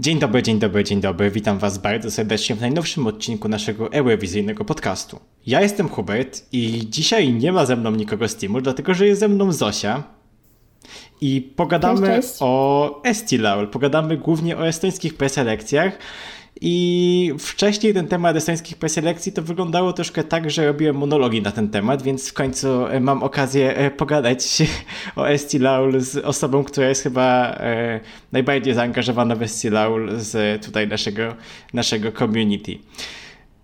Dzień dobry, dzień dobry, dzień dobry. Witam Was bardzo serdecznie w najnowszym odcinku naszego eurowizyjnego podcastu. Ja jestem Hubert i dzisiaj nie ma ze mną nikogo z teamu, dlatego że jest ze mną Zosia. I pogadamy Cześć, cześć. o Estilaul. Pogadamy głównie o estońskich preselekcjach. I wcześniej ten temat estońskich preselekcji to wyglądało troszkę tak, że robiłem monologi na ten temat, więc w końcu e, mam okazję e, pogadać o Estilaul z osobą, która jest chyba e, najbardziej zaangażowana w Estilaul z tutaj naszego, naszego community.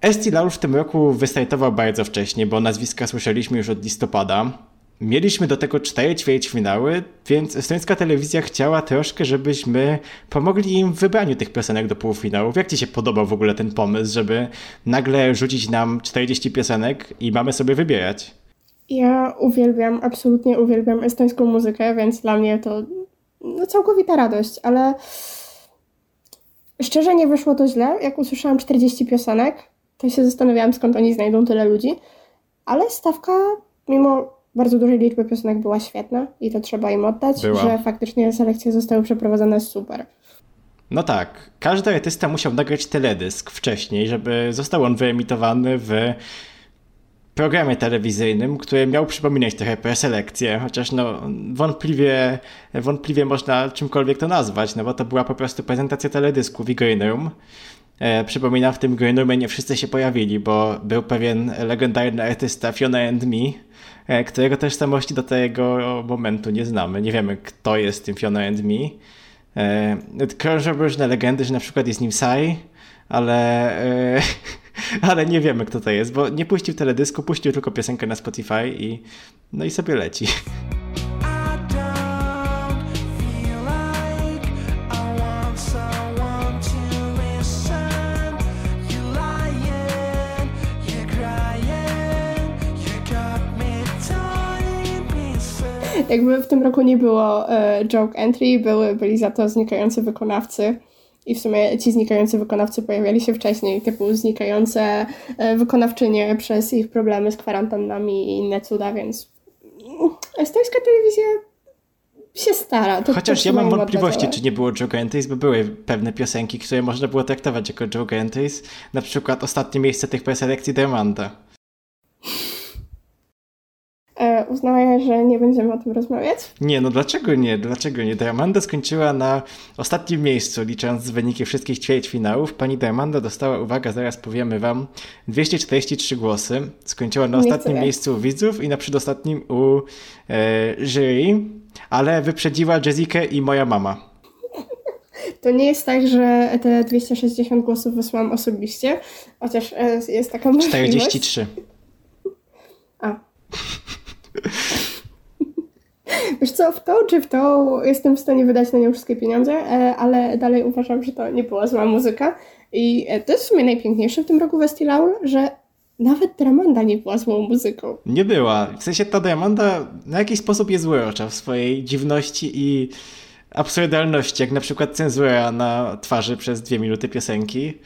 Estilaul w tym roku wystartował bardzo wcześnie, bo nazwiska słyszeliśmy już od listopada. Mieliśmy do tego cztery ćwierćfinały, więc estońska telewizja chciała troszkę, żebyśmy pomogli im w wybraniu tych piosenek do półfinałów. Jak Ci się podobał w ogóle ten pomysł, żeby nagle rzucić nam 40 piosenek i mamy sobie wybierać? Ja uwielbiam, absolutnie uwielbiam estońską muzykę, więc dla mnie to no, całkowita radość, ale szczerze nie wyszło to źle. Jak usłyszałam 40 piosenek, to się zastanawiałam, skąd oni znajdą tyle ludzi, ale stawka, mimo bardzo dużej liczby piosenek, była świetna i to trzeba im oddać, Była. że faktycznie selekcje zostały przeprowadzone super. No tak, każdy artysta musiał nagrać teledysk wcześniej, żeby został on wyemitowany w programie telewizyjnym, który miał przypominać trochę preselekcję, chociaż no wątpliwie, wątpliwie można czymkolwiek to nazwać, no bo to była po prostu prezentacja teledysku w Green Room. E, przypominam, w tym Green Roomie nie wszyscy się pojawili, bo był pewien legendarny artysta Fiona and Me, którego tożsamości do tego momentu nie znamy. Nie wiemy, kto jest tym Fiona and Me. E, krążą różne legendy, że na przykład jest nim Sai, ale, e, ale nie wiemy, kto to jest, bo nie puścił teledysku, puścił tylko piosenkę na Spotify i no i sobie leci. Jakby w tym roku nie było e, joke entry, były, byli za to znikający wykonawcy. I w sumie ci znikający wykonawcy pojawiali się wcześniej, typu znikające e, wykonawczynie przez ich problemy z kwarantannami i inne cuda, więc estońska telewizja się stara. To, Chociaż ja mam wątpliwości, czy nie było joke entries, bo były pewne piosenki, które można było traktować jako joke entries, na przykład ostatnie miejsce tych preselekcji Diamanda. Ale, e, Uznaję, że nie będziemy o tym rozmawiać. Nie, no dlaczego nie? Dlaczego nie? Diamanda skończyła na ostatnim miejscu, licząc wyniki wszystkich ćwierćfinałów. Pani Diamanda dostała, uwaga, zaraz powiemy wam, 243 głosy. Skończyła na ostatnim miejscu u widzów i na przedostatnim u e, jury, ale wyprzedziła Jessikę i moja mama. To nie jest tak, że te 260 głosów wysłałam osobiście, chociaż e, jest taka możliwość. 43. A. Wiesz co, w to czy w to jestem w stanie wydać na nią wszystkie pieniądze, e, ale dalej uważam, że to nie była zła muzyka. I e, to jest w sumie najpiękniejsze w tym roku Vestilaul, że nawet Dramanda nie była złą muzyką. Nie była. W sensie ta Diamanda na jakiś sposób jest złorocza w swojej dziwności i absurdalności, jak na przykład cenzura na twarzy przez dwie minuty piosenki.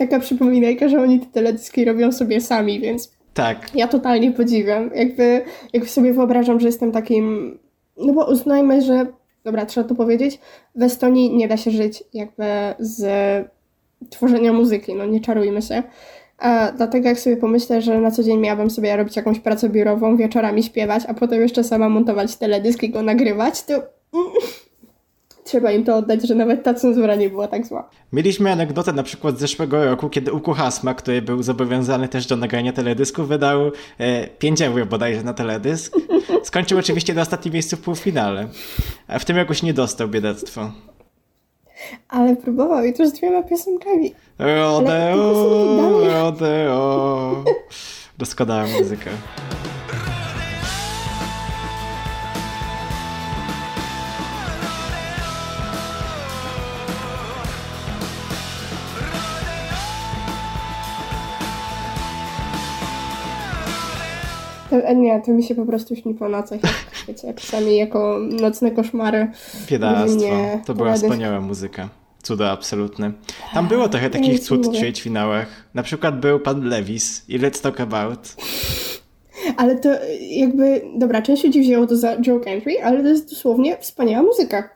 Taka przypominajka, że oni te teledyski robią sobie sami, więc Tak, ja totalnie podziwiam. Jakby, jak sobie wyobrażam, że jestem takim. No bo uznajmy, że. Dobra, trzeba to powiedzieć. W Estonii nie da się żyć jakby z tworzenia muzyki, no nie czarujmy się. A dlatego jak sobie pomyślę, że na co dzień miałabym sobie robić jakąś pracę biurową, wieczorami śpiewać, a potem jeszcze sama montować teledysk i go nagrywać, to mm, trzeba im to oddać, że nawet ta cenzura nie była tak zła. Mieliśmy anegdotę na przykład z zeszłego roku, kiedy Uku Hasma, który był zobowiązany też do nagrania teledysku, wydał e, 5 euro bodajże na teledysk. Skończył oczywiście na ostatnim miejscu w półfinale. A w tym jakoś nie dostał biedactwo. Ale próbował i to z dwiema piosenkami. Rodeo, rodeo. Doskonała muzyka. To, e, nie, to mi się po prostu śni po nocach, jak, wiecie, czasami jako nocne koszmary. Biedactwo. To była wspaniała muzyka. Cudo absolutne. Tam było trochę takich nic cud w ćwierćfinałach. Na przykład był pan Lewis i Let's Talk About. Ale to jakby, dobra, część ludzi wzięło to za joke entry, ale to jest dosłownie wspaniała muzyka.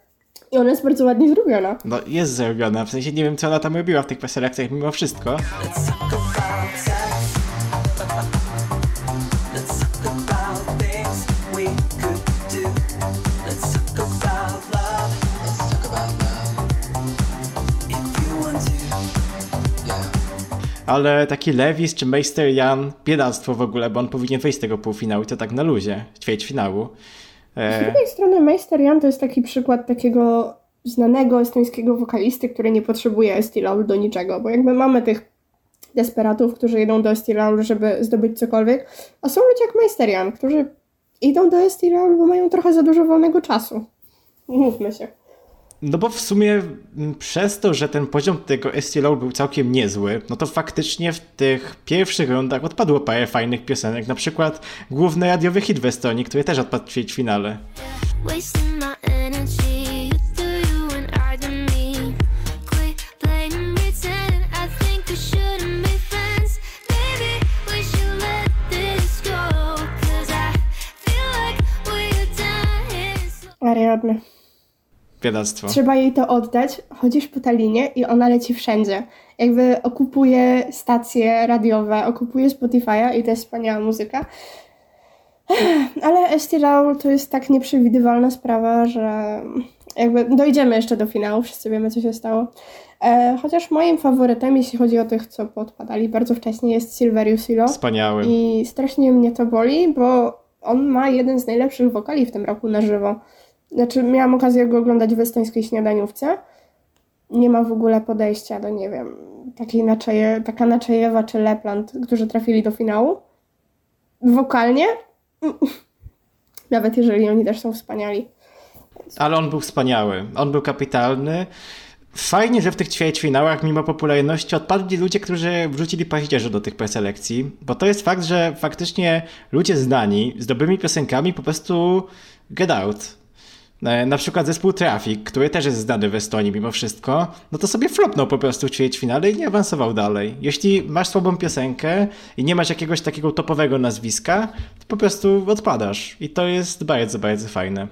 I ona jest bardzo ładnie zrobiona. No jest zrobiona, w sensie nie wiem co ona tam robiła w tych preselekcjach mimo wszystko. Let's talk about Ale taki Lewis czy Meister Jan, biedactwo w ogóle, bo on powinien wejść z tego półfinału i to tak na luzie, ćwierćfinału. Z E, drugiej strony Meister Jan to jest taki przykład takiego znanego estońskiego wokalisty, który nie potrzebuje Estilaul do niczego, bo jakby mamy tych desperatów, którzy idą do Estilaul, żeby zdobyć cokolwiek, a są ludzie jak Meister Jan, którzy idą do Estilaul, bo mają trochę za dużo wolnego czasu. Mówmy się. No bo w sumie m, przez to, że ten poziom tego STLO był całkiem niezły, no to faktycznie w tych pierwszych rundach odpadło parę fajnych piosenek, na przykład główny radiowy hit w Estonii, który też odpadł w ćwierćfinale. Wasting Biedactwo. Trzeba jej to oddać. Chodzisz po Talinie i ona leci wszędzie. Jakby okupuje stacje radiowe, okupuje Spotify'a i to jest wspaniała muzyka. Ale Estirau to jest tak nieprzewidywalna sprawa, że jakby dojdziemy jeszcze do finału, wszyscy wiemy co się stało. E, chociaż moim faworytem, jeśli chodzi o tych, co podpadali bardzo wcześnie, jest Silverius Silo. Wspaniały. I strasznie mnie to boli, bo on ma jeden z najlepszych wokali w tym roku na żywo. Znaczy, miałam okazję go oglądać w estońskiej śniadaniówce. Nie ma w ogóle podejścia do, nie wiem, takiej naczeje, taka Naczejewa czy Lepland, którzy trafili do finału. Wokalnie, nawet jeżeli oni też są wspaniali. Ale on był wspaniały. On był kapitalny. Fajnie, że w tych ćwierćfinałach, mimo popularności, odpadli ludzie, którzy wrzucili paździerze do tych preselekcji, bo to jest fakt, że faktycznie ludzie znani z dobrymi piosenkami po prostu get out. E, Na przykład zespół Traffic, który też jest znany w Estonii mimo wszystko, no to sobie flopnął po prostu w ćwierćfinale i nie awansował dalej. Jeśli masz słabą piosenkę i nie masz jakiegoś takiego topowego nazwiska, to po prostu odpadasz. I to jest bardzo, bardzo fajne.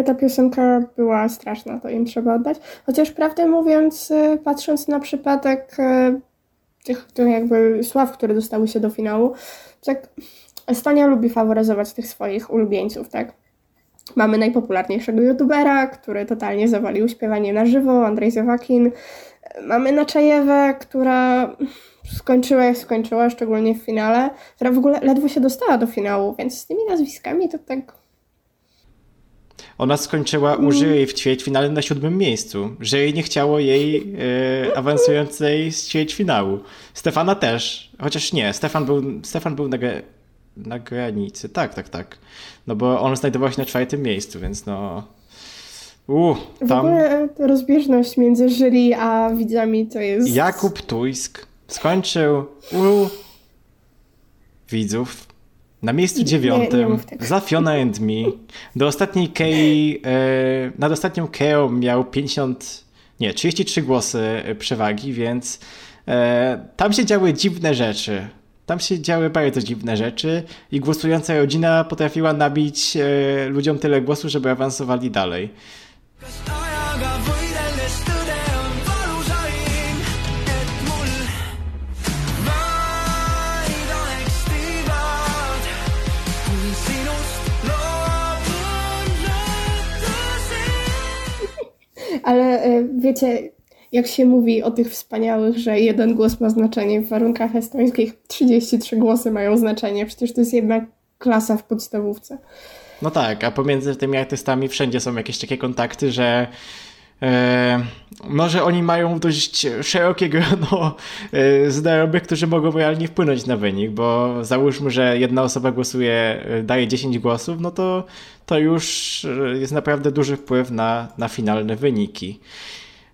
Ale ta piosenka była straszna, to im trzeba oddać. Chociaż prawdę mówiąc, y, patrząc na przypadek y, tych, tych jakby sław, które dostały się do finału, tak Estonia lubi faworyzować tych swoich ulubieńców, tak? Mamy najpopularniejszego youtubera, który totalnie zawalił śpiewanie na żywo, Andrzej Zewakin. Mamy Naczajewę, która skończyła jak skończyła, szczególnie w finale, która w ogóle ledwo się dostała do finału, więc z tymi nazwiskami to tak Ona skończyła u jury w ćwierćfinale na siódmym miejscu. Jury nie chciało jej e, awansującej z ćwierćfinału. Stefana też, chociaż nie, Stefan był, Stefan był na, na granicy. Tak, tak, tak. No bo on znajdował się na czwartym miejscu, więc no... Uh, W tam ogóle e, rozbieżność między jury a widzami to jest... Jakub Tuńsk skończył u widzów na miejscu Nie- nie dziewiątym za Fiona and Me. Do ostatniej Kei, e, nad ostatnią Keo miał 50, nie, 33 głosy przewagi, więc e, tam się działy dziwne rzeczy. Tam się działy bardzo dziwne rzeczy i głosująca rodzina potrafiła nabić e, ludziom tyle głosu, żeby awansowali dalej. Ale e, wiecie, jak się mówi o tych wspaniałych, że jeden głos ma znaczenie w warunkach estońskich, 33 głosy mają znaczenie, przecież to jest jedna klasa w podstawówce. No tak, a pomiędzy tymi artystami wszędzie są jakieś takie kontakty, że E, może oni mają dość szerokie grono e, znajomych, którzy mogą realnie wpłynąć na wynik, bo załóżmy, że jedna osoba głosuje, e, daje 10 głosów, no to, to już jest naprawdę duży wpływ na, na finalne wyniki.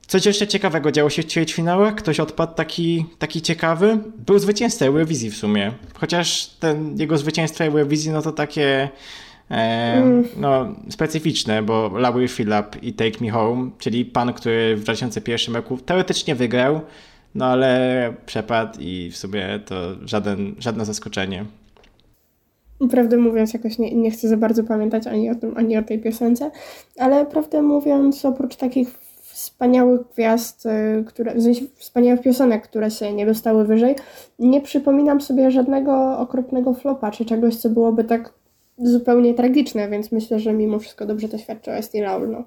Coś jeszcze ciekawego działo się w ćwierćfinałach? Ktoś odpadł taki, taki ciekawy? Był zwycięzca Eurowizji w sumie. Chociaż ten jego zwycięstwo Eurowizji, no to takie no, specyficzne, bo Laurie Phillip i Take Me Home, czyli pan, który w 2001 roku teoretycznie wygrał, no ale przepadł i w sumie to żaden, żadne zaskoczenie. Prawdę mówiąc, jakoś nie, nie chcę za bardzo pamiętać ani o tym, ani o tej piosence, ale prawdę mówiąc, oprócz takich wspaniałych gwiazd, y, które, w sensie wspaniałych piosenek, które się nie dostały wyżej, nie przypominam sobie żadnego okropnego flopa, czy czegoś, co byłoby tak zupełnie tragiczne, więc myślę, że mimo wszystko dobrze to świadczy o Esti Laul, no.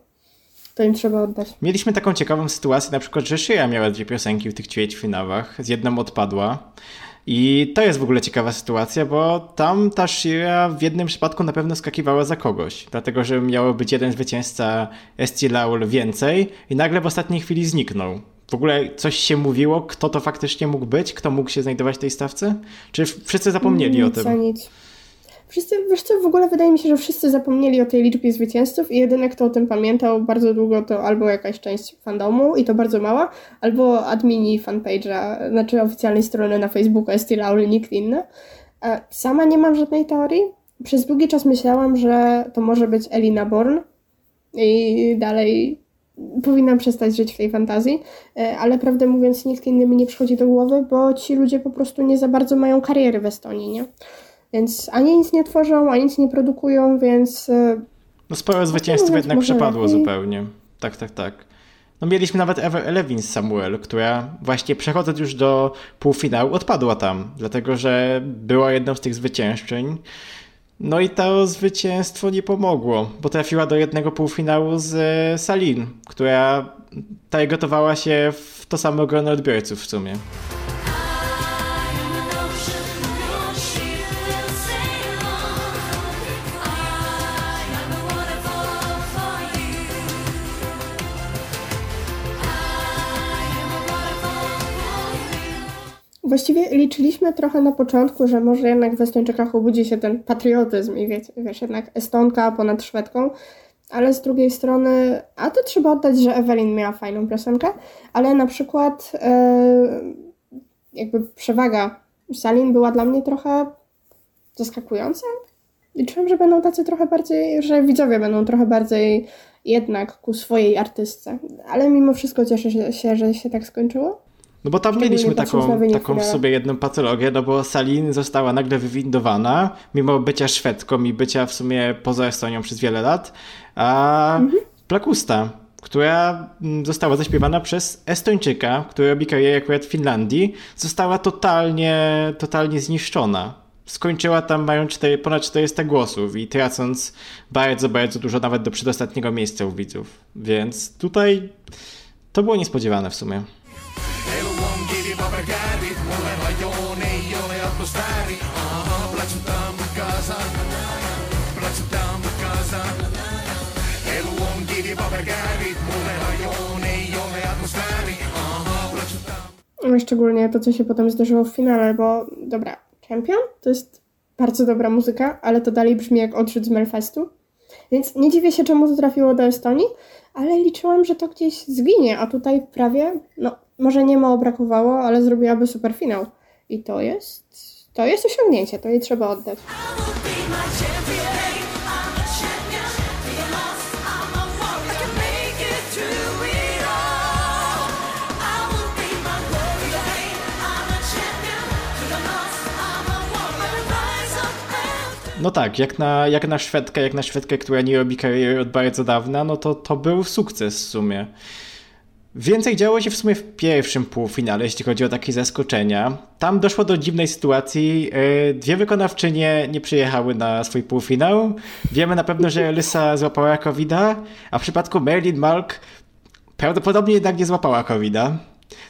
To im trzeba oddać. Mieliśmy taką ciekawą sytuację, na przykład, że Szyja miała dwie piosenki w tych ćwierćfinałach, z jedną odpadła. I to jest w ogóle ciekawa sytuacja, bo tam ta Shira w jednym przypadku na pewno skakiwała za kogoś, dlatego że miało być jeden zwycięzca Esti Laul więcej i nagle w ostatniej chwili zniknął. W ogóle coś się mówiło, kto to faktycznie mógł być, kto mógł się znajdować w tej stawce? Czy wszyscy zapomnieli o Nic, a tym? nic. Wszyscy, wiesz co, w ogóle wydaje mi się, że wszyscy zapomnieli o tej liczbie zwycięzców i jedyny, kto o tym pamiętał bardzo długo, to albo jakaś część fandomu i to bardzo mała, albo admini fanpage'a, znaczy oficjalnej strony na Facebooku Esti Laul, nikt inny. E, Sama nie mam żadnej teorii. Przez długi czas myślałam, że to może być Elina Born i dalej powinnam przestać żyć w tej fantazji, E, ale prawdę mówiąc nikt inny mi nie przychodzi do głowy, bo ci ludzie po prostu nie za bardzo mają kariery w Estonii, nie? Więc ani nic nie tworzą, ani nic nie produkują, więc e, No sporo zwycięstw mówiąc, jednak przepadło lepiej. zupełnie. Tak, tak, tak. No mieliśmy nawet Ever Levin z Samuel, która właśnie przechodząc już do półfinału odpadła tam, dlatego że była jedną z tych zwyciężczyń. No i to zwycięstwo nie pomogło, bo trafiła do jednego półfinału z e, Salin, która targetowała się w to samo grono odbiorców w sumie. Właściwie liczyliśmy trochę na początku, że może jednak w Estończykach obudzi się ten patriotyzm i wiecie, wiesz, jednak Estonka ponad Szwedką, ale z drugiej strony, a to trzeba oddać, że Ewelin miała fajną piosenkę, ale na przykład e, jakby przewaga Salin była dla mnie trochę zaskakująca. Liczyłam, że będą tacy trochę bardziej, że widzowie będą trochę bardziej jednak ku swojej artystce, ale mimo wszystko cieszę się, że się tak skończyło. No bo tam Szczególnie mieliśmy taką, taką w sobie jedną patologię, no bo Salin została nagle wywindowana, mimo bycia Szwedką i bycia w sumie poza Estonią przez wiele lat, a Mhm. Plakusta, która mm, została zaśpiewana przez Estończyka, który robi karierę akurat w Finlandii, została totalnie, totalnie zniszczona. Skończyła tam mając 4, ponad 400 głosów i tracąc bardzo, bardzo dużo, nawet do przedostatniego miejsca u widzów. Więc tutaj to było niespodziewane w sumie. Szczególnie to, co się potem zdarzyło w finale, bo dobra, Champion to jest bardzo dobra muzyka, ale to dalej brzmi jak odrzut z Melfestu. Więc nie dziwię się, czemu to trafiło do Estonii, ale liczyłam, że to gdzieś zginie, a tutaj prawie, no może nie mało brakowało, ale zrobiłaby super finał. I to jest, to jest osiągnięcie, to jej trzeba oddać. No tak, jak na, jak na Szwedkę, jak na Szwedkę, która nie robi kariery od bardzo dawna, no to to był sukces w sumie. Więcej działo się w sumie w pierwszym półfinale, jeśli chodzi o takie zaskoczenia. Tam doszło do dziwnej sytuacji. Yy, Dwie wykonawczynie nie przyjechały na swój półfinał. Wiemy na pewno, że Lysa złapała covid a w przypadku Marilyn Malk prawdopodobnie jednak nie złapała covid -a.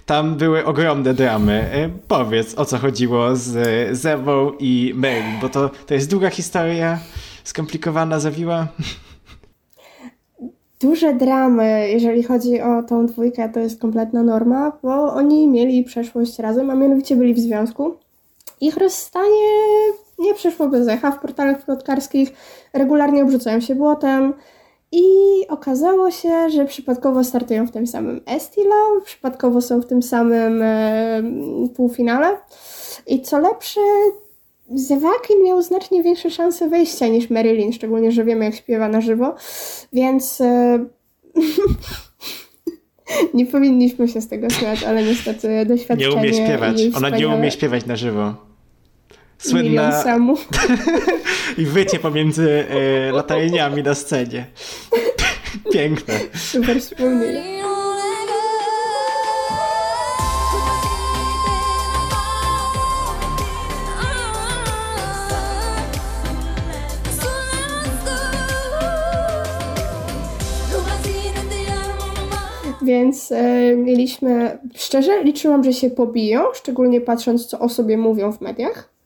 Tam były ogromne dramy. Yy, Powiedz, o co chodziło z Zewą i Marilyn, bo to, to jest długa historia, skomplikowana, zawiła. duże dramy, jeżeli chodzi o tą dwójkę, to jest kompletna norma, bo oni mieli przeszłość razem, a mianowicie byli w związku. Ich rozstanie nie przeszło bez echa. W portalach plotkarskich regularnie obrzucają się błotem. I okazało się, że przypadkowo startują w tym samym Estilo, przypadkowo są w tym samym e, półfinale. I co lepsze, Zewakin miał znacznie większe szanse wejścia niż Marilyn, szczególnie, że wiemy jak śpiewa na żywo, więc e, nie powinniśmy się z tego śmiać, ale niestety doświadczenie Nie umie śpiewać. Ona nie wspaniałe umie śpiewać na żywo. Słynna i wycie pomiędzy e, latarniami na scenie. Piękne. Super wspomnienie. Więc e, mieliśmy, szczerze liczyłam, że się pobiją, szczególnie patrząc, co o sobie mówią w mediach,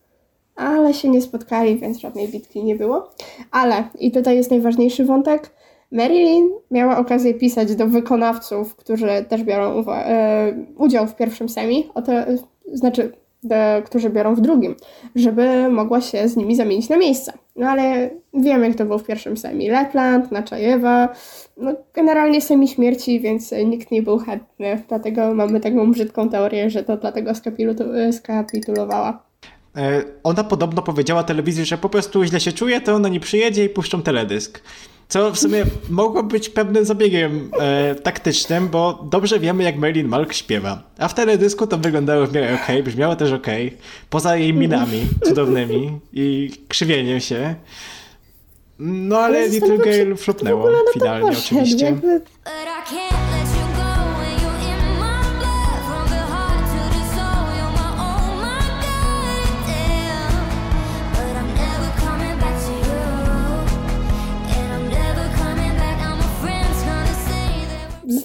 ale się nie spotkali, więc żadnej bitki nie było. Ale, i tutaj jest najważniejszy wątek, Marilyn miała okazję pisać do wykonawców, którzy też biorą e, udział w pierwszym semi, o to, znaczy, do, którzy biorą w drugim, żeby mogła się z nimi zamienić na miejsca. No ale wiemy, jak to było w pierwszym semi. Lepland, Naczajewa, no generalnie semi śmierci, więc nikt nie był chętny, dlatego mamy taką brzydką teorię, że to dlatego skapilu- skapitulowała. E, Ona podobno powiedziała telewizji, że po prostu źle się czuje, to ona nie przyjedzie i puszczą teledysk. Co w sumie mogło być pewnym zabiegiem e, taktycznym, bo dobrze wiemy, jak Marilyn Malk śpiewa. A w teledysku to wyglądało w miarę okej, brzmiało też okej. Poza jej minami cudownymi i krzywieniem się. No ale Little Girl flopnęło na to finalnie oczywiście. jakby-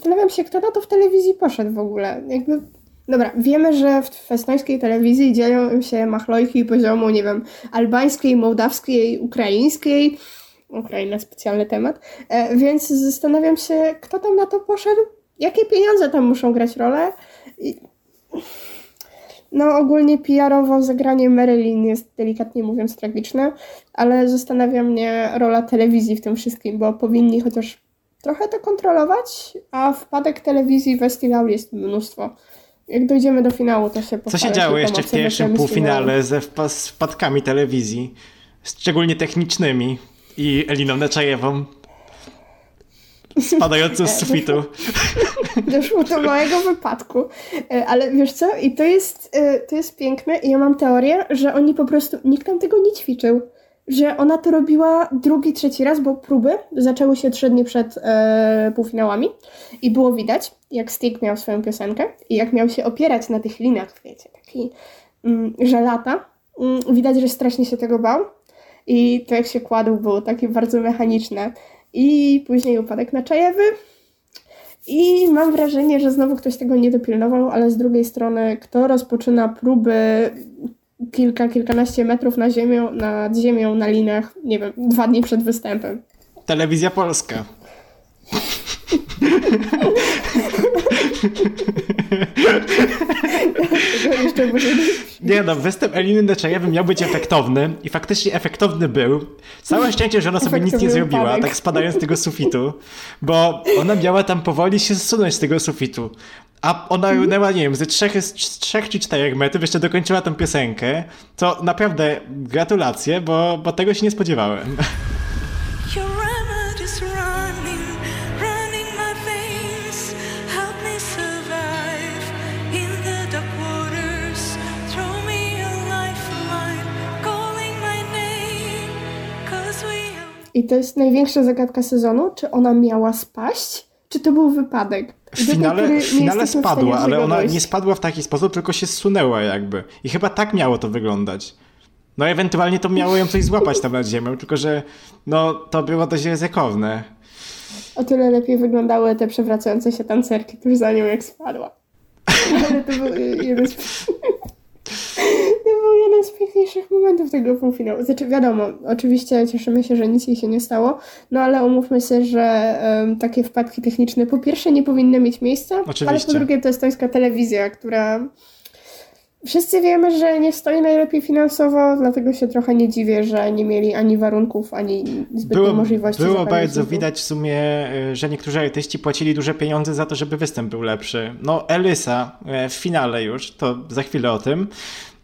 Zastanawiam się, kto na to w telewizji poszedł w ogóle. Jakby. Dobra, wiemy, że w estońskiej telewizji dzieją się machlojki poziomu, nie wiem, albańskiej, mołdawskiej, ukraińskiej. Ukraina, specjalny temat. E, więc zastanawiam się, kto tam na to poszedł, jakie pieniądze tam muszą grać rolę. I... No, ogólnie PR-owo zagranie Marilyn jest delikatnie mówiąc tragiczne, ale zastanawia mnie rola telewizji w tym wszystkim, bo powinni chociaż trochę to kontrolować, a wpadek telewizji festiwalu jest mnóstwo. Jak dojdziemy do finału, to się Co się działo jeszcze w pierwszym półfinale ze wpadkami telewizji, szczególnie technicznymi i Eliną Neczajewą spadającą z sufitu. Doszło do małego wypadku. E, Ale wiesz co? I to jest, e, to jest piękne i ja mam teorię, że oni po prostu, nikt tam tego nie ćwiczył. Że ona to robiła drugi, trzeci raz, bo próby zaczęły się trzy dni przed e, półfinałami i było widać, jak Stig miał swoją piosenkę i jak miał się opierać na tych linach, wiecie, taki mm, że lata. Mm, widać, że strasznie się tego bał i to jak się kładł było takie bardzo mechaniczne. I później upadek na czajewy, i mam wrażenie, że znowu ktoś tego nie dopilnował, ale z drugiej strony, kto rozpoczyna próby kilka, kilkanaście metrów na ziemią, nad ziemią na linach, nie wiem, dwa dni przed występem. Telewizja Polska. Nie- no, występ Eliny Neczajewem miał być efektowny i faktycznie efektowny był. Całe szczęście, że ona sobie nic nie zrobiła, tak spadając z tego sufitu, bo ona miała tam powoli się zsunąć z tego sufitu. A ona Mhm. runęła, nie wiem, ze trzech, z trzech czy czterech metrów, jeszcze dokończyła tą piosenkę, to naprawdę gratulacje, bo, bo tego się nie spodziewałem. I to jest największa zagadka sezonu, czy ona miała spaść, czy to był wypadek. W finale, w finale spadła, ale ona dojść. nie spadła w taki sposób, tylko się zsunęła jakby. I chyba tak miało to wyglądać. No ewentualnie to miało ją coś złapać tam nad ziemią, tylko że no to było dość ryzykowne. O tyle lepiej wyglądały te przewracające się tancerki tuż za nią, jak spadła. Ale to był y, jeden z... był jeden z piękniejszych momentów tego półfinału. Znaczy, wiadomo, oczywiście cieszymy się, że nic jej się nie stało, no ale umówmy się, że em, takie wpadki techniczne po pierwsze nie powinny mieć miejsca, ale Oczywiście. po drugie to estońska telewizja, która wszyscy wiemy, że nie stoi najlepiej finansowo, dlatego się trochę nie dziwię, że nie mieli ani warunków, ani zbytnio Było, możliwości. było bardzo zysku. widać w sumie, y, że niektórzy artyści płacili duże pieniądze za to, żeby występ był lepszy. No, Elysa y, w finale już, to za chwilę o tym.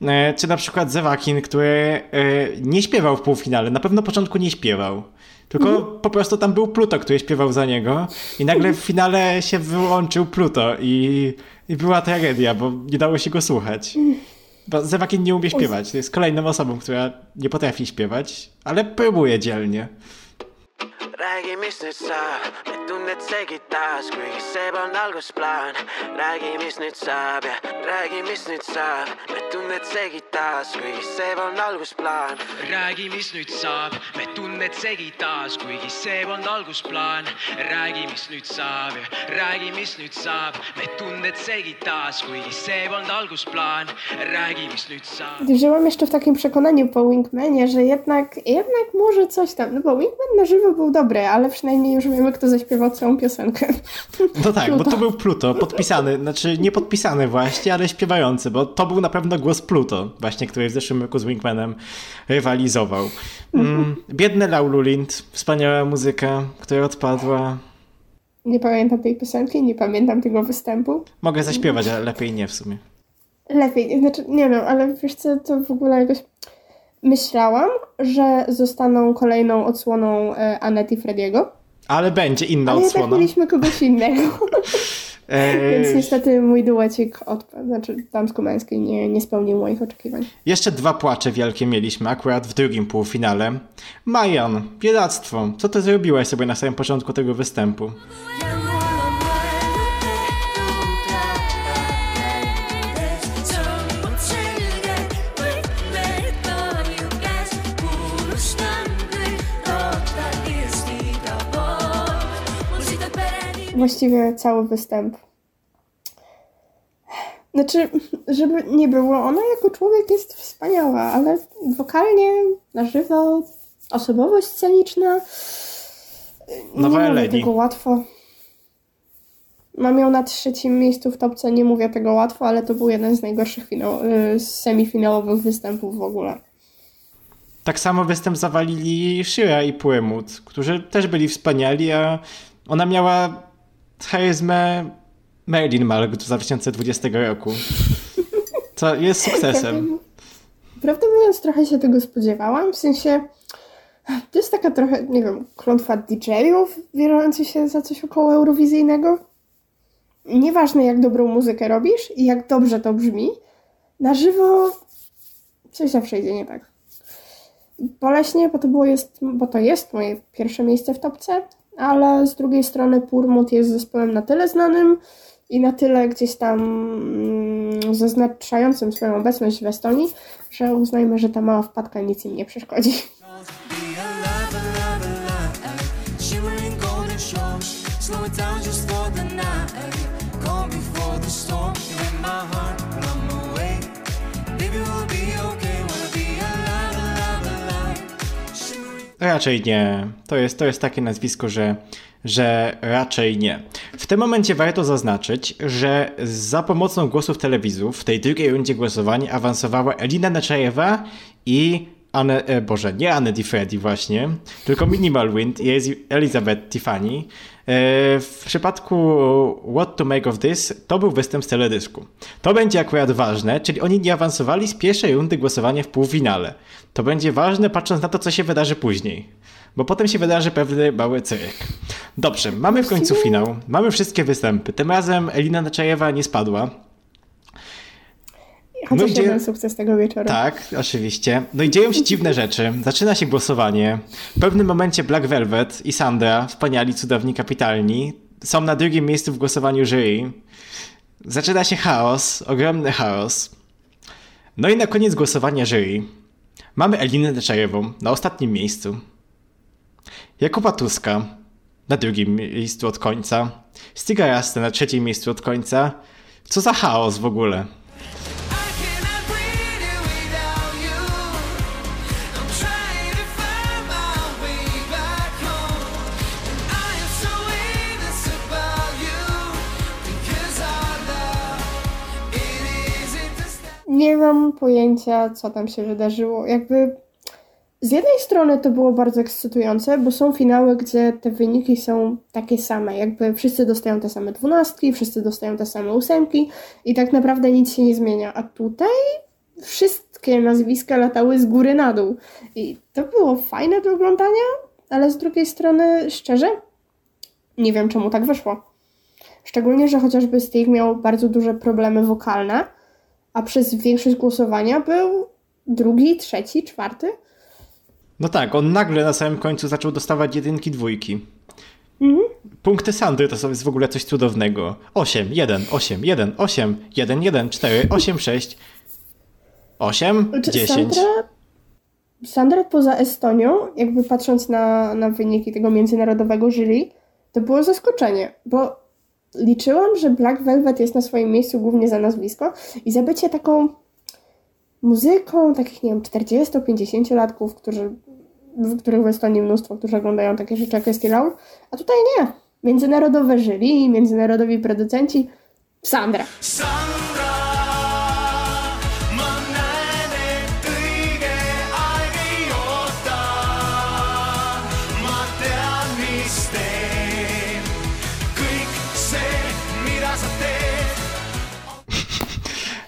Y, Czy na przykład Zewakin, który y, nie śpiewał w półfinale, na pewno na początku nie śpiewał. Tylko Mhm. po prostu tam był Pluto, który śpiewał za niego i nagle w finale się wyłączył Pluto i, i była tragedia, bo nie dało się go słuchać. Bo Zewakin nie umie śpiewać. To jest kolejną osobą, która nie potrafi śpiewać, ale próbuje dzielnie. Räägime nüüd saab, me tunned see kitarr, kuigi see polnud algusplaan. räägi, mis nüüd saab ja räägi, mis nüüd saab, me tunned see kitarr, kuigi see polnud algusplaan. räägi, mis nüüd saab, me tunned segi taas, kuigi see polnud algusplaan. räägi, mis nüüd saab ja räägi, mis nüüd saab, me tunned segi taas, kuigi see polnud algusplaan. räägi, mis nüüd saab. Żyłam jeszcze w takim przekonaniu po Wingmanie, że jednak, jednak może coś tam. No bo Wingman na żywo był dobry, ale przynajmniej już wiemy, kto zaśpiewał całą piosenkę. No tak, bo Pluto. to był Pluto, podpisany, znaczy nie podpisany właśnie, ale śpiewający, bo to był na pewno głos Pluto, właśnie, który w zeszłym roku z Wingmanem rywalizował. Mm, biedny Laulu Lind, wspaniała muzyka, która odpadła. Nie pamiętam tej piosenki, nie pamiętam tego występu. Mogę zaśpiewać, ale lepiej nie w sumie. Lepiej, znaczy nie wiem, ale wiesz co, to w ogóle jakoś... Myślałam, że zostaną kolejną odsłoną e, Anety i Frediego, Ale będzie inna ale odsłona. mieliśmy kogoś innego. Więc Eee, niestety mój duecik odpadł, znaczy damsko-męski nie, nie spełnił moich oczekiwań. jeszcze dwa płacze wielkie mieliśmy akurat w drugim półfinale. Majan, biedactwo, co ty zrobiłaś sobie na samym początku tego występu? Właściwie cały występ. Znaczy, żeby nie było, ona jako człowiek jest wspaniała, ale wokalnie, na żywo, osobowość sceniczna. Nowa nie mówię Eleni. tego łatwo. Mam ją na trzecim miejscu w topce, nie mówię tego łatwo, ale to był jeden z najgorszych finał, y, semifinałowych występów w ogóle. Tak samo występ zawalili Shira i Płymut, którzy też byli wspaniali, a ona miała charyzmę Marilyn Monroe z 2020 roku. Co jest sukcesem. Prawdę mówiąc, trochę się tego spodziewałam. W sensie, to jest taka trochę, nie wiem, klątwa DJ-ów wierzących się za coś około eurowizyjnego. Nieważne, jak dobrą muzykę robisz i jak dobrze to brzmi, na żywo coś zawsze idzie nie tak. Boleśnie, bo to, było jest, bo to jest moje pierwsze miejsce w topce, ale z drugiej strony Purmut jest zespołem na tyle znanym i na tyle gdzieś tam mm, zaznaczającym swoją obecność w Estonii, że uznajmy, że ta mała wpadka nic im nie przeszkodzi. Raczej nie. To jest, to jest takie nazwisko, że, że raczej nie. W tym momencie warto zaznaczyć, że za pomocą głosów telewizów w tej drugiej rundzie głosowań awansowała Elina Neczajewa i Anne, e, Boże, nie Anne Di Freddy właśnie, tylko Minimal Wind i Elizabeth Tiffany. E, W przypadku What to Make of This to był występ z teledysku. To będzie akurat ważne, czyli oni nie awansowali z pierwszej rundy głosowania w półfinale. To będzie ważne patrząc na to, co się wydarzy później. Bo potem się wydarzy pewny mały cyrk. Dobrze, mamy w końcu finał, mamy wszystkie występy. Tym razem Elina Neczajewa nie spadła. Chociaż gdzie- jeden sukces tego wieczoru. Tak, oczywiście. No i dzieją się dziwne rzeczy. Zaczyna się głosowanie. W pewnym momencie Black Velvet i Sandra, wspaniali, cudowni, kapitalni, są na drugim miejscu w głosowaniu jury. Zaczyna się chaos, ogromny chaos. No i na koniec głosowania jury mamy Elinę Deczajewą na ostatnim miejscu. Jakuba Tuska na drugim miejscu od końca. Stiga Rasta na trzecim miejscu od końca. Co za chaos w ogóle. Mam pojęcia, co tam się wydarzyło. Jakby z jednej strony to było bardzo ekscytujące, bo są finały, gdzie te wyniki są takie same. Jakby wszyscy dostają te same dwunastki, wszyscy dostają te same ósemki i tak naprawdę nic się nie zmienia. A tutaj wszystkie nazwiska latały z góry na dół. I to było fajne do oglądania, ale z drugiej strony, szczerze, nie wiem czemu tak wyszło. Szczególnie, że chociażby Steve miał bardzo duże problemy wokalne, a przez większość głosowania był drugi, trzeci, czwarty. No tak, on nagle na samym końcu zaczął dostawać jedynki, dwójki. Mhm. Punkty Sandry to jest w ogóle coś cudownego. 8, 1, 8, 1, 8, 1, 1, 4, 8, 6, 8, Czy 10. Sandra, Sandra poza Estonią, jakby patrząc na, na wyniki tego międzynarodowego jury, to było zaskoczenie, bo liczyłam, że Black Velvet jest na swoim miejscu głównie za nazwisko i za bycie taką muzyką takich, nie wiem, 40-50-latków, którzy, w których w Estonii mnóstwo, którzy oglądają takie rzeczy jak Laul, a tutaj nie. Międzynarodowe jury, międzynarodowi producenci, Sandra. Sandra,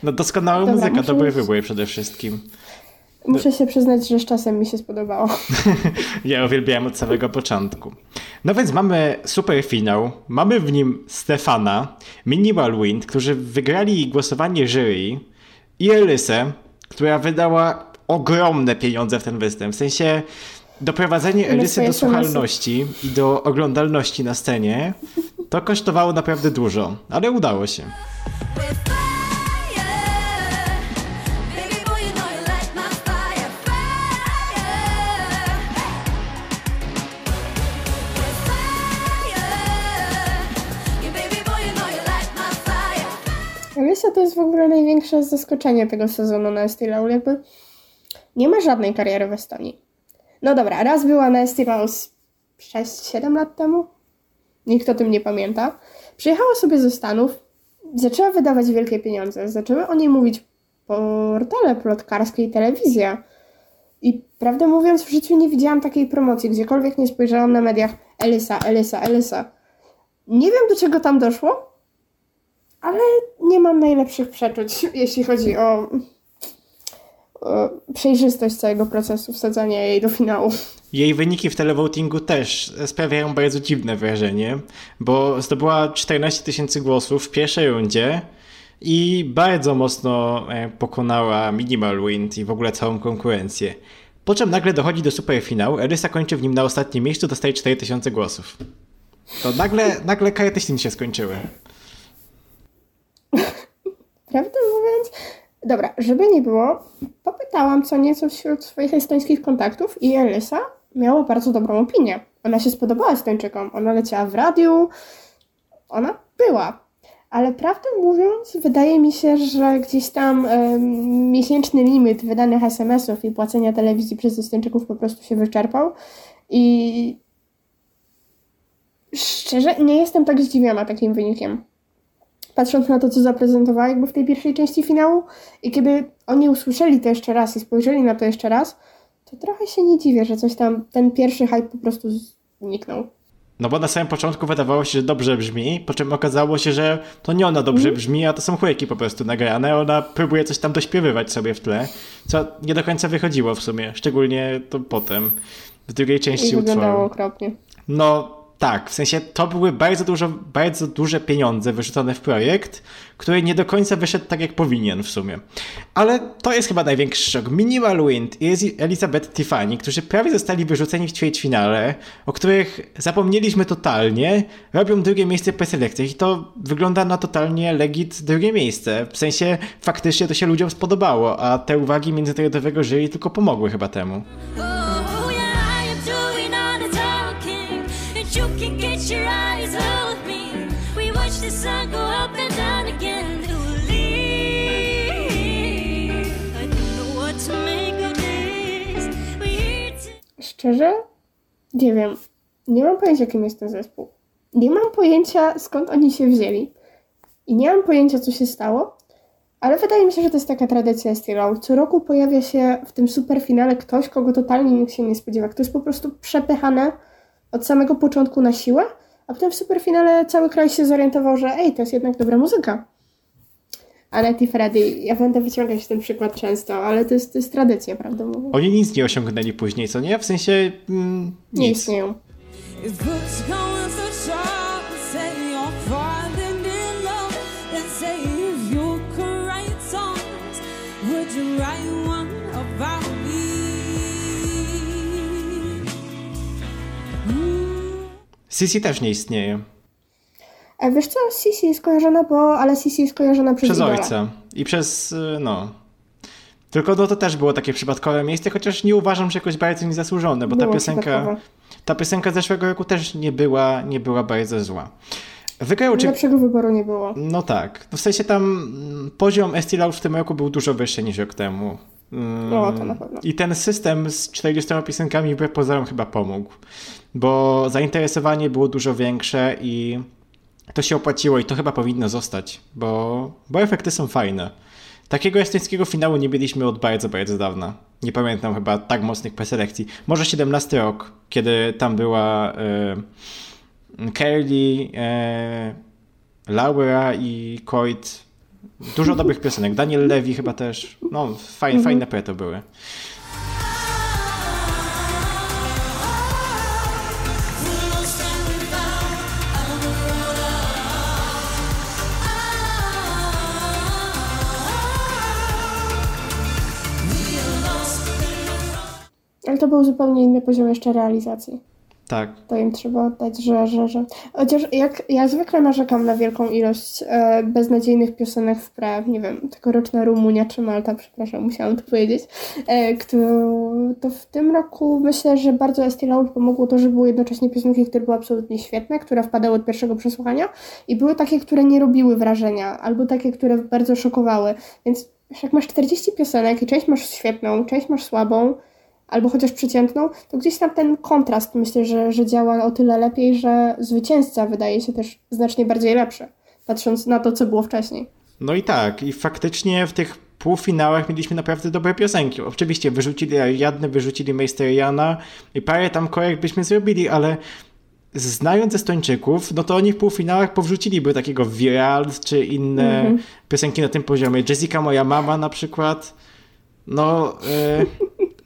No doskonała Dobra, muzyka, muszę dobry wybór przede wszystkim. Muszę się przyznać, że z czasem mi się spodobało. Ja uwielbiałem od samego początku. No więc mamy super finał. Mamy w nim Stefana, Minimal Wind, którzy wygrali głosowanie jury i Elysę, która wydała ogromne pieniądze w ten występ. W sensie doprowadzenie Elysy do słuchalności i do oglądalności na scenie to kosztowało naprawdę dużo, ale udało się. W ogóle największe zaskoczenie tego sezonu na Estee Laul. Jakby nie ma żadnej kariery w Estonii. No dobra, raz była na Estee Laul z 6-7 lat temu. Nikt o tym nie pamięta. Przyjechała sobie ze Stanów, zaczęła wydawać wielkie pieniądze, zaczęły o niej mówić portale plotkarskie i telewizja. I prawdę mówiąc, w życiu nie widziałam takiej promocji. Gdziekolwiek nie spojrzałam na mediach, Elisa, Elisa, Elisa. Nie wiem, do czego tam doszło, ale nie mam najlepszych przeczuć, jeśli chodzi o, o przejrzystość całego procesu wsadzania jej do finału. Jej wyniki w televotingu też sprawiają bardzo dziwne wrażenie, bo zdobyła 14 tysięcy głosów w pierwszej rundzie i bardzo mocno e, pokonała Minimal Wind i w ogóle całą konkurencję. Po czym nagle dochodzi do superfinału, Erysa kończy w nim na ostatnim miejscu, dostaje 4000 głosów. To nagle, nagle ślin się skończyły. Prawdę mówiąc, dobra, żeby nie było, popytałam co nieco wśród swoich estońskich kontaktów i Elisa miała bardzo dobrą opinię. Ona się spodobała Estończykom, ona leciała w radiu, ona była. Ale prawdę mówiąc, wydaje mi się, że gdzieś tam em, miesięczny limit wydanych SMS-ów i płacenia telewizji przez Estończyków po prostu się wyczerpał i szczerze nie jestem tak zdziwiona takim wynikiem patrząc na to, co zaprezentowała jakby w tej pierwszej części finału i kiedy oni usłyszeli to jeszcze raz i spojrzeli na to jeszcze raz, to trochę się nie dziwię, że coś tam, ten pierwszy hype po prostu zniknął. No bo na samym początku wydawało się, że dobrze brzmi, po czym okazało się, że to nie ona dobrze brzmi, a to są chujeki po prostu nagrane. Ona próbuje coś tam dośpiewywać sobie w tle, co nie do końca wychodziło w sumie, szczególnie to potem, w drugiej I części wyglądało utworu. okropnie. No tak, w sensie to były bardzo, dużo, bardzo duże pieniądze wyrzucone w projekt, który nie do końca wyszedł tak, jak powinien w sumie. Ale to jest chyba największy szok. Minimal Wind i Elizabeth Tiffany, którzy prawie zostali wyrzuceni w ćwierćfinale, o których zapomnieliśmy totalnie, robią drugie miejsce po selekcjach i to wygląda na totalnie legit drugie miejsce. W sensie faktycznie to się ludziom spodobało, a te uwagi międzynarodowego jury tylko pomogły chyba temu. Your eyes off me. We watch the sun go up and down again. Szczerze? Nie wiem. Nie mam pojęcia, kim jest ten zespół. Nie mam pojęcia, skąd oni się wzięli. I nie mam pojęcia, co się stało. Ale wydaje mi się, że to jest taka tradycja Steel Co roku pojawia się w tym superfinale ktoś, kogo totalnie nikt się nie spodziewa. Kto jest po prostu przepychane od samego początku na siłę, a potem w superfinale cały kraj się zorientował, że ej, to jest jednak dobra muzyka. Anet i Freddy, ja będę wyciągać ten przykład często, ale to jest, to jest tradycja, prawda. Oni nic nie osiągnęli później, co nie? W sensie mm, Nie nic. istnieją. Would you write one about Sisi też nie istnieje. A wiesz co, Sisi jest kojarzona, bo, ale Sisi jest kojarzona przez, Przez ojca. I przez, y, no... Tylko no, to też było takie przypadkowe miejsce, chociaż nie uważam, że jakoś bardzo niezasłużone, bo ta Było piosenka, przypadkowe. ta piosenka z zeszłego roku też nie była, nie była bardzo zła. Wygrał czy... Lepszego wyboru nie było. No tak. No w sensie tam mm, poziom Estee Lauder w tym roku był dużo wyższy niż rok temu. Mm, No, to na pewno. I ten system z 40 piosenkami wbrew pozorom chyba pomógł, bo zainteresowanie było dużo większe i to się opłaciło i to chyba powinno zostać, bo, bo efekty są fajne. Takiego estońskiego finału nie mieliśmy od bardzo, bardzo dawna. Nie pamiętam chyba tak mocnych preselekcji. Może 17 rok, kiedy tam była e, Kelly, e, Laura i Coit. Dużo dobrych piosenek. Daniel Levy chyba też. No, fajne, fajne preto były. Ale to był zupełnie inny poziom jeszcze realizacji. Tak. To im trzeba oddać, że, że, że... Chociaż jak ja zwykle narzekam na wielką ilość e, beznadziejnych piosenek w pre, nie wiem, tegoroczna Rumunia czy Malta, przepraszam, musiałam to powiedzieć, e, to w tym roku myślę, że bardzo Estee Lauder pomogło to, że były jednocześnie piosenki, które były absolutnie świetne, które wpadały od pierwszego przesłuchania i były takie, które nie robiły wrażenia, albo takie, które bardzo szokowały. Więc jak masz 40 piosenek i część masz świetną, część masz słabą, albo chociaż przeciętną, to gdzieś tam ten kontrast myślę, że, że działa o tyle lepiej, że zwycięzca wydaje się też znacznie bardziej lepszy, patrząc na to, co było wcześniej. No i tak, i faktycznie w tych półfinałach mieliśmy naprawdę dobre piosenki. Oczywiście wyrzucili Ariadne, wyrzucili Meisteriana i parę tam korek byśmy zrobili, ale znając Estończyków, no to oni w półfinałach powrzuciliby takiego Viral czy inne Mhm. piosenki na tym poziomie. Jessica, moja mama na przykład. No, e,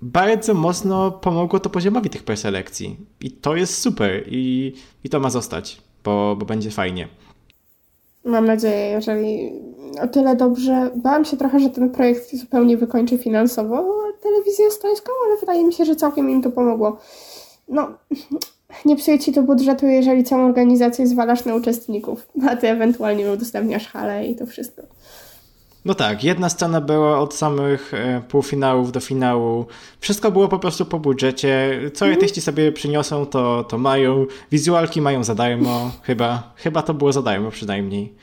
bardzo mocno pomogło to poziomowi tych preselekcji. I to jest super i, i to ma zostać, bo, bo będzie fajnie. Mam nadzieję, jeżeli o tyle dobrze. Bałam się trochę, że ten projekt zupełnie wykończy finansowo telewizję estońską, ale wydaje mi się, że całkiem im to pomogło. No, nie psuje ci to budżetu, jeżeli całą organizację zwalasz na uczestników, a ty ewentualnie udostępniasz halę i to wszystko. No tak, jedna scena była od samych e, półfinałów do finału. Wszystko było po prostu po budżecie. Co artyści sobie przyniosą, to, to mają. Wizualki mają za darmo, chyba. Chyba to było za darmo przynajmniej.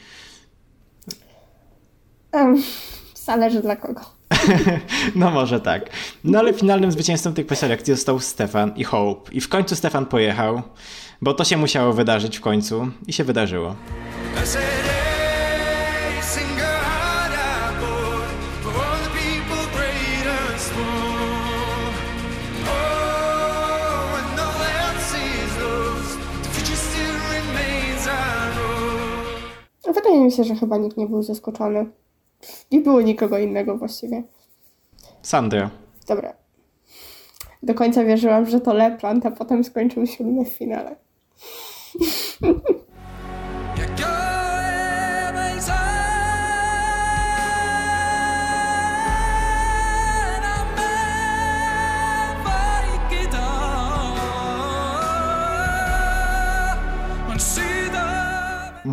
Em, zależy dla kogo. No może tak. No ale finalnym zwycięzcą tych preselekcji został Stefan i Hope. I w końcu Stefan pojechał, bo to się musiało wydarzyć w końcu. I się wydarzyło. Wydaje mi się, że chyba nikt nie był zaskoczony. Nie było nikogo innego właściwie. Sandra. Dobra. Do końca wierzyłam, że to Leplant, a potem skończył siódmy w finale.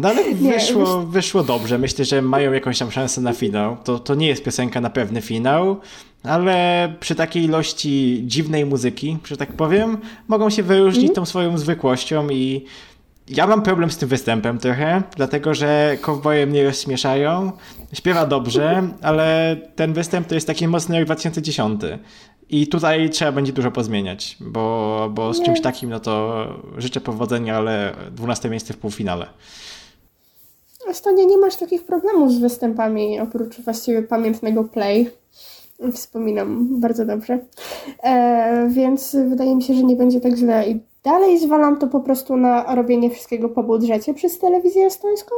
No ale Nie, wyszło, wyszło dobrze. Myślę, że mają jakąś tam szansę na finał. To, to nie jest piosenka na pewny finał, ale przy takiej ilości dziwnej muzyki, że tak powiem, mogą się wyróżnić tą swoją zwykłością i ja mam problem z tym występem trochę, dlatego że kowboje mnie rozśmieszają. Śpiewa dobrze, ale ten występ to jest taki mocny jak 2010. I tutaj trzeba będzie dużo pozmieniać, bo, bo z czymś takim no to życzę powodzenia, ale 12 miejsce w półfinale. Estonia nie masz takich problemów z występami, oprócz właściwie pamiętnego play. Wspominam bardzo dobrze. E, więc wydaje mi się, że nie będzie tak źle. I dalej zwalam to po prostu na robienie wszystkiego po budżecie przez telewizję estońską.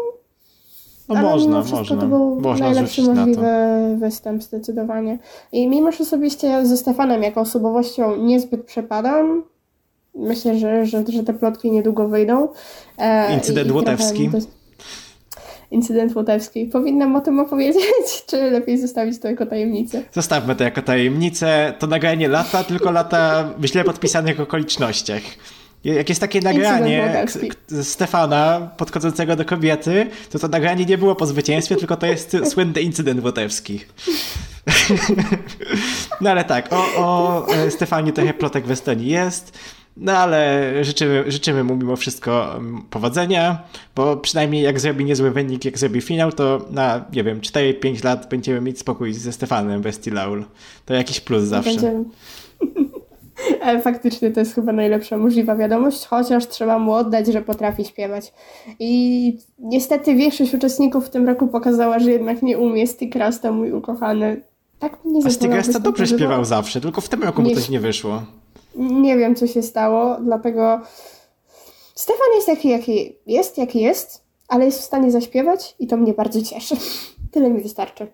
No Ale można, wszystko można. to był można najlepszy możliwy występ zdecydowanie. I mimo, że osobiście ze Stefanem jako osobowością niezbyt przepadam, myślę, że, że, że te plotki niedługo wyjdą. E, Incydent łotewski. to- Incydent łotewski. Powinnam o tym opowiedzieć, czy lepiej zostawić to jako tajemnicę? Zostawmy to jako tajemnicę. To nagranie lata, tylko lata w źle podpisanych okolicznościach. Jak jest takie nagranie Stefana podchodzącego do kobiety, to to nagranie nie było po zwycięstwie, tylko to jest słynny incydent łotewski. No ale tak, o, o e, Stefanie trochę plotek w Estonii jest, no ale życzymy, życzymy mu mimo wszystko mm, powodzenia, bo przynajmniej jak zrobi niezły wynik, jak zrobi finał, to na, nie wiem, 4-5 lat będziemy mieć spokój ze Stefanem Westilaul. To jakiś plus zawsze. Będzie... Ale faktycznie to jest chyba najlepsza możliwa wiadomość, chociaż trzeba mu oddać, że potrafi śpiewać. I niestety większość uczestników w tym roku pokazała, że jednak nie umie Stikrasta, mój ukochany. Tak mnie A występ dobrze śpiewał zawsze, tylko w tym roku mu Nie- coś nie wyszło. Nie wiem, co się stało, dlatego Stefan jest jaki, jaki jest, jaki jest, ale jest w stanie zaśpiewać i to mnie bardzo cieszy. Tyle mi wystarczy.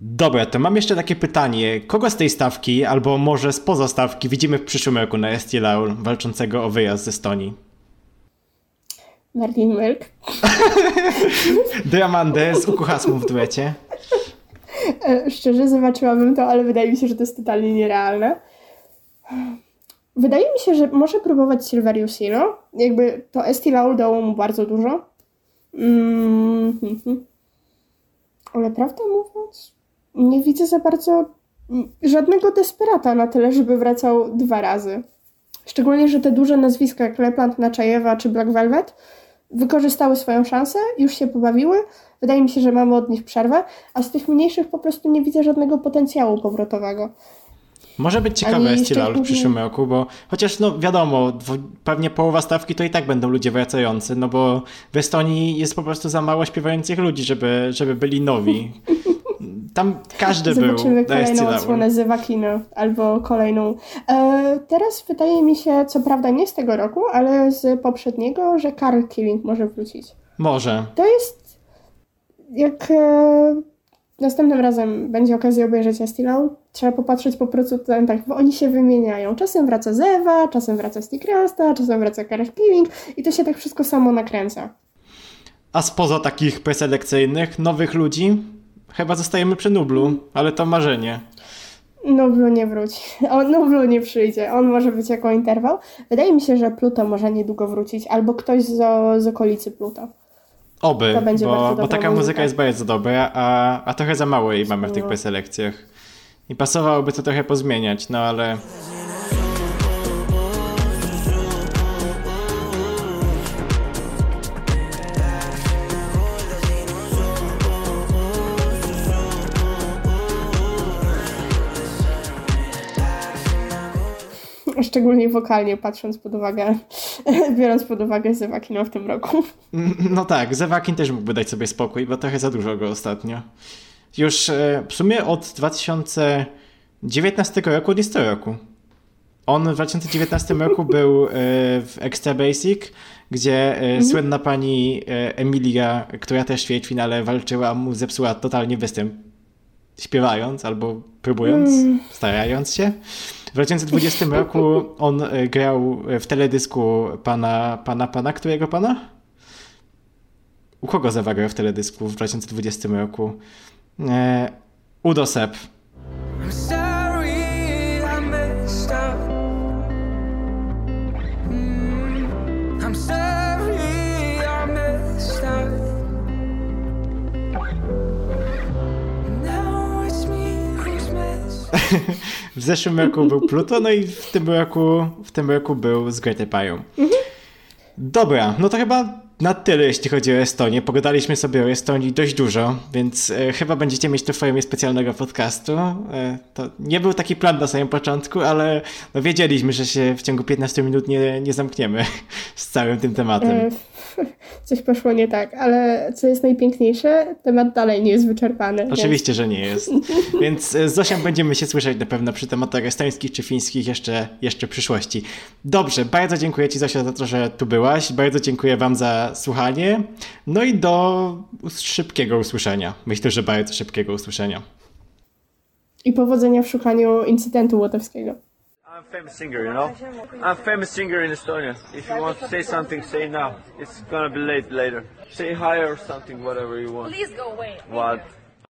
Dobra, to mam jeszcze takie pytanie. Kogo z tej stawki, albo może spoza stawki, widzimy w przyszłym roku na Esti Laul walczącego o wyjazd z Estonii? Martin Milk. Diamandę z Ukuhasmu w duecie. E, Szczerze zobaczyłabym to, ale wydaje mi się, że to jest totalnie nierealne. Wydaje mi się, że może próbować Silverius Hero. Jakby to Esti Laul dało mu bardzo dużo. Mm. Ale prawdę mówiąc, nie widzę za bardzo żadnego desperata na tyle, żeby wracał dwa razy. Szczególnie, że te duże nazwiska jak Leplant, Naczajewa czy Black Velvet wykorzystały swoją szansę, już się pobawiły. Wydaje mi się, że mamy od nich przerwę, a z tych mniejszych po prostu nie widzę żadnego potencjału powrotowego. Może być ciekawe Laul w przyszłym roku, bo chociaż no wiadomo, pewnie połowa stawki to i tak będą ludzie wracający, no bo w Estonii jest po prostu za mało śpiewających ludzi, żeby, żeby byli nowi. Tam każdy był Zobaczymy na Esti kolejną odsłonę Zewakino albo kolejną. E, teraz wydaje mi się, co prawda nie z tego roku, ale z poprzedniego, że Karl Killing może wrócić. Może. To jest jak e, następnym razem będzie okazja obejrzeć Estilau, trzeba popatrzeć po producentach, bo oni się wymieniają. Czasem wraca Zewa, czasem wraca Stikrasta, czasem wraca Karl Killing i to się tak wszystko samo nakręca. A spoza takich preselekcyjnych, nowych ludzi, chyba zostajemy przy Nublu, ale to marzenie. Nublu nie wróci. On Nublu nie przyjdzie. On może być jako interwał. Wydaje mi się, że Pluto może niedługo wrócić, albo ktoś z, z okolicy Pluto. Oby, To będzie bo, bo taka muzyka. muzyka jest bardzo dobra, a, a trochę za mało jej mamy w tych preselekcjach. I pasowałoby to trochę pozmieniać, no ale Szczególnie wokalnie, patrząc pod uwagę, biorąc pod uwagę Zewakino w tym roku. no tak, Zewakin też mógłby dać sobie spokój, bo trochę za dużo go ostatnio. Już e, w sumie od 2019 roku od jest to roku. On w 2019 roku był e, w Extra Basic, gdzie e, słynna pani Emilia, która też w ćwierćfinale walczyła, mu zepsuła totalnie występ. Śpiewając albo próbując, starając się. W 2020 roku on e, grał w teledysku pana, pana, pana, którego pana? U kogo zagrał w teledysku w 2020 roku? E, Udo Sepp. W zeszłym roku był Pluto, no i w tym roku, w tym roku był z Grete Pają. Dobra, no to chyba na tyle, jeśli chodzi o Estonię. Pogadaliśmy sobie o Estonii dość dużo, więc e, chyba będziecie mieć tu w formie specjalnego podcastu. E, to nie był taki plan na samym początku, ale no wiedzieliśmy, że się w ciągu 15 minut nie, nie zamkniemy z całym tym tematem. Coś poszło nie tak, ale co jest najpiękniejsze, temat dalej nie jest wyczerpany. więc- Oczywiście, że nie jest. Więc e, z Zosią będziemy się słyszeć na pewno przy tematach estońskich czy fińskich jeszcze, jeszcze w przyszłości. Dobrze, bardzo dziękuję Ci Zosia za to, że tu byłaś. Bardzo dziękuję Wam za słuchanie. No i do szybkiego usłyszenia. Myślę, że bardzo szybkiego usłyszenia. I powodzenia w szukaniu incydentu łotewskiego. Famous singer, you know? I'm a famous singer in Estonia. If you want to say something, say now. It's gonna be late later. Say hi or something, whatever you want. Please go away. What?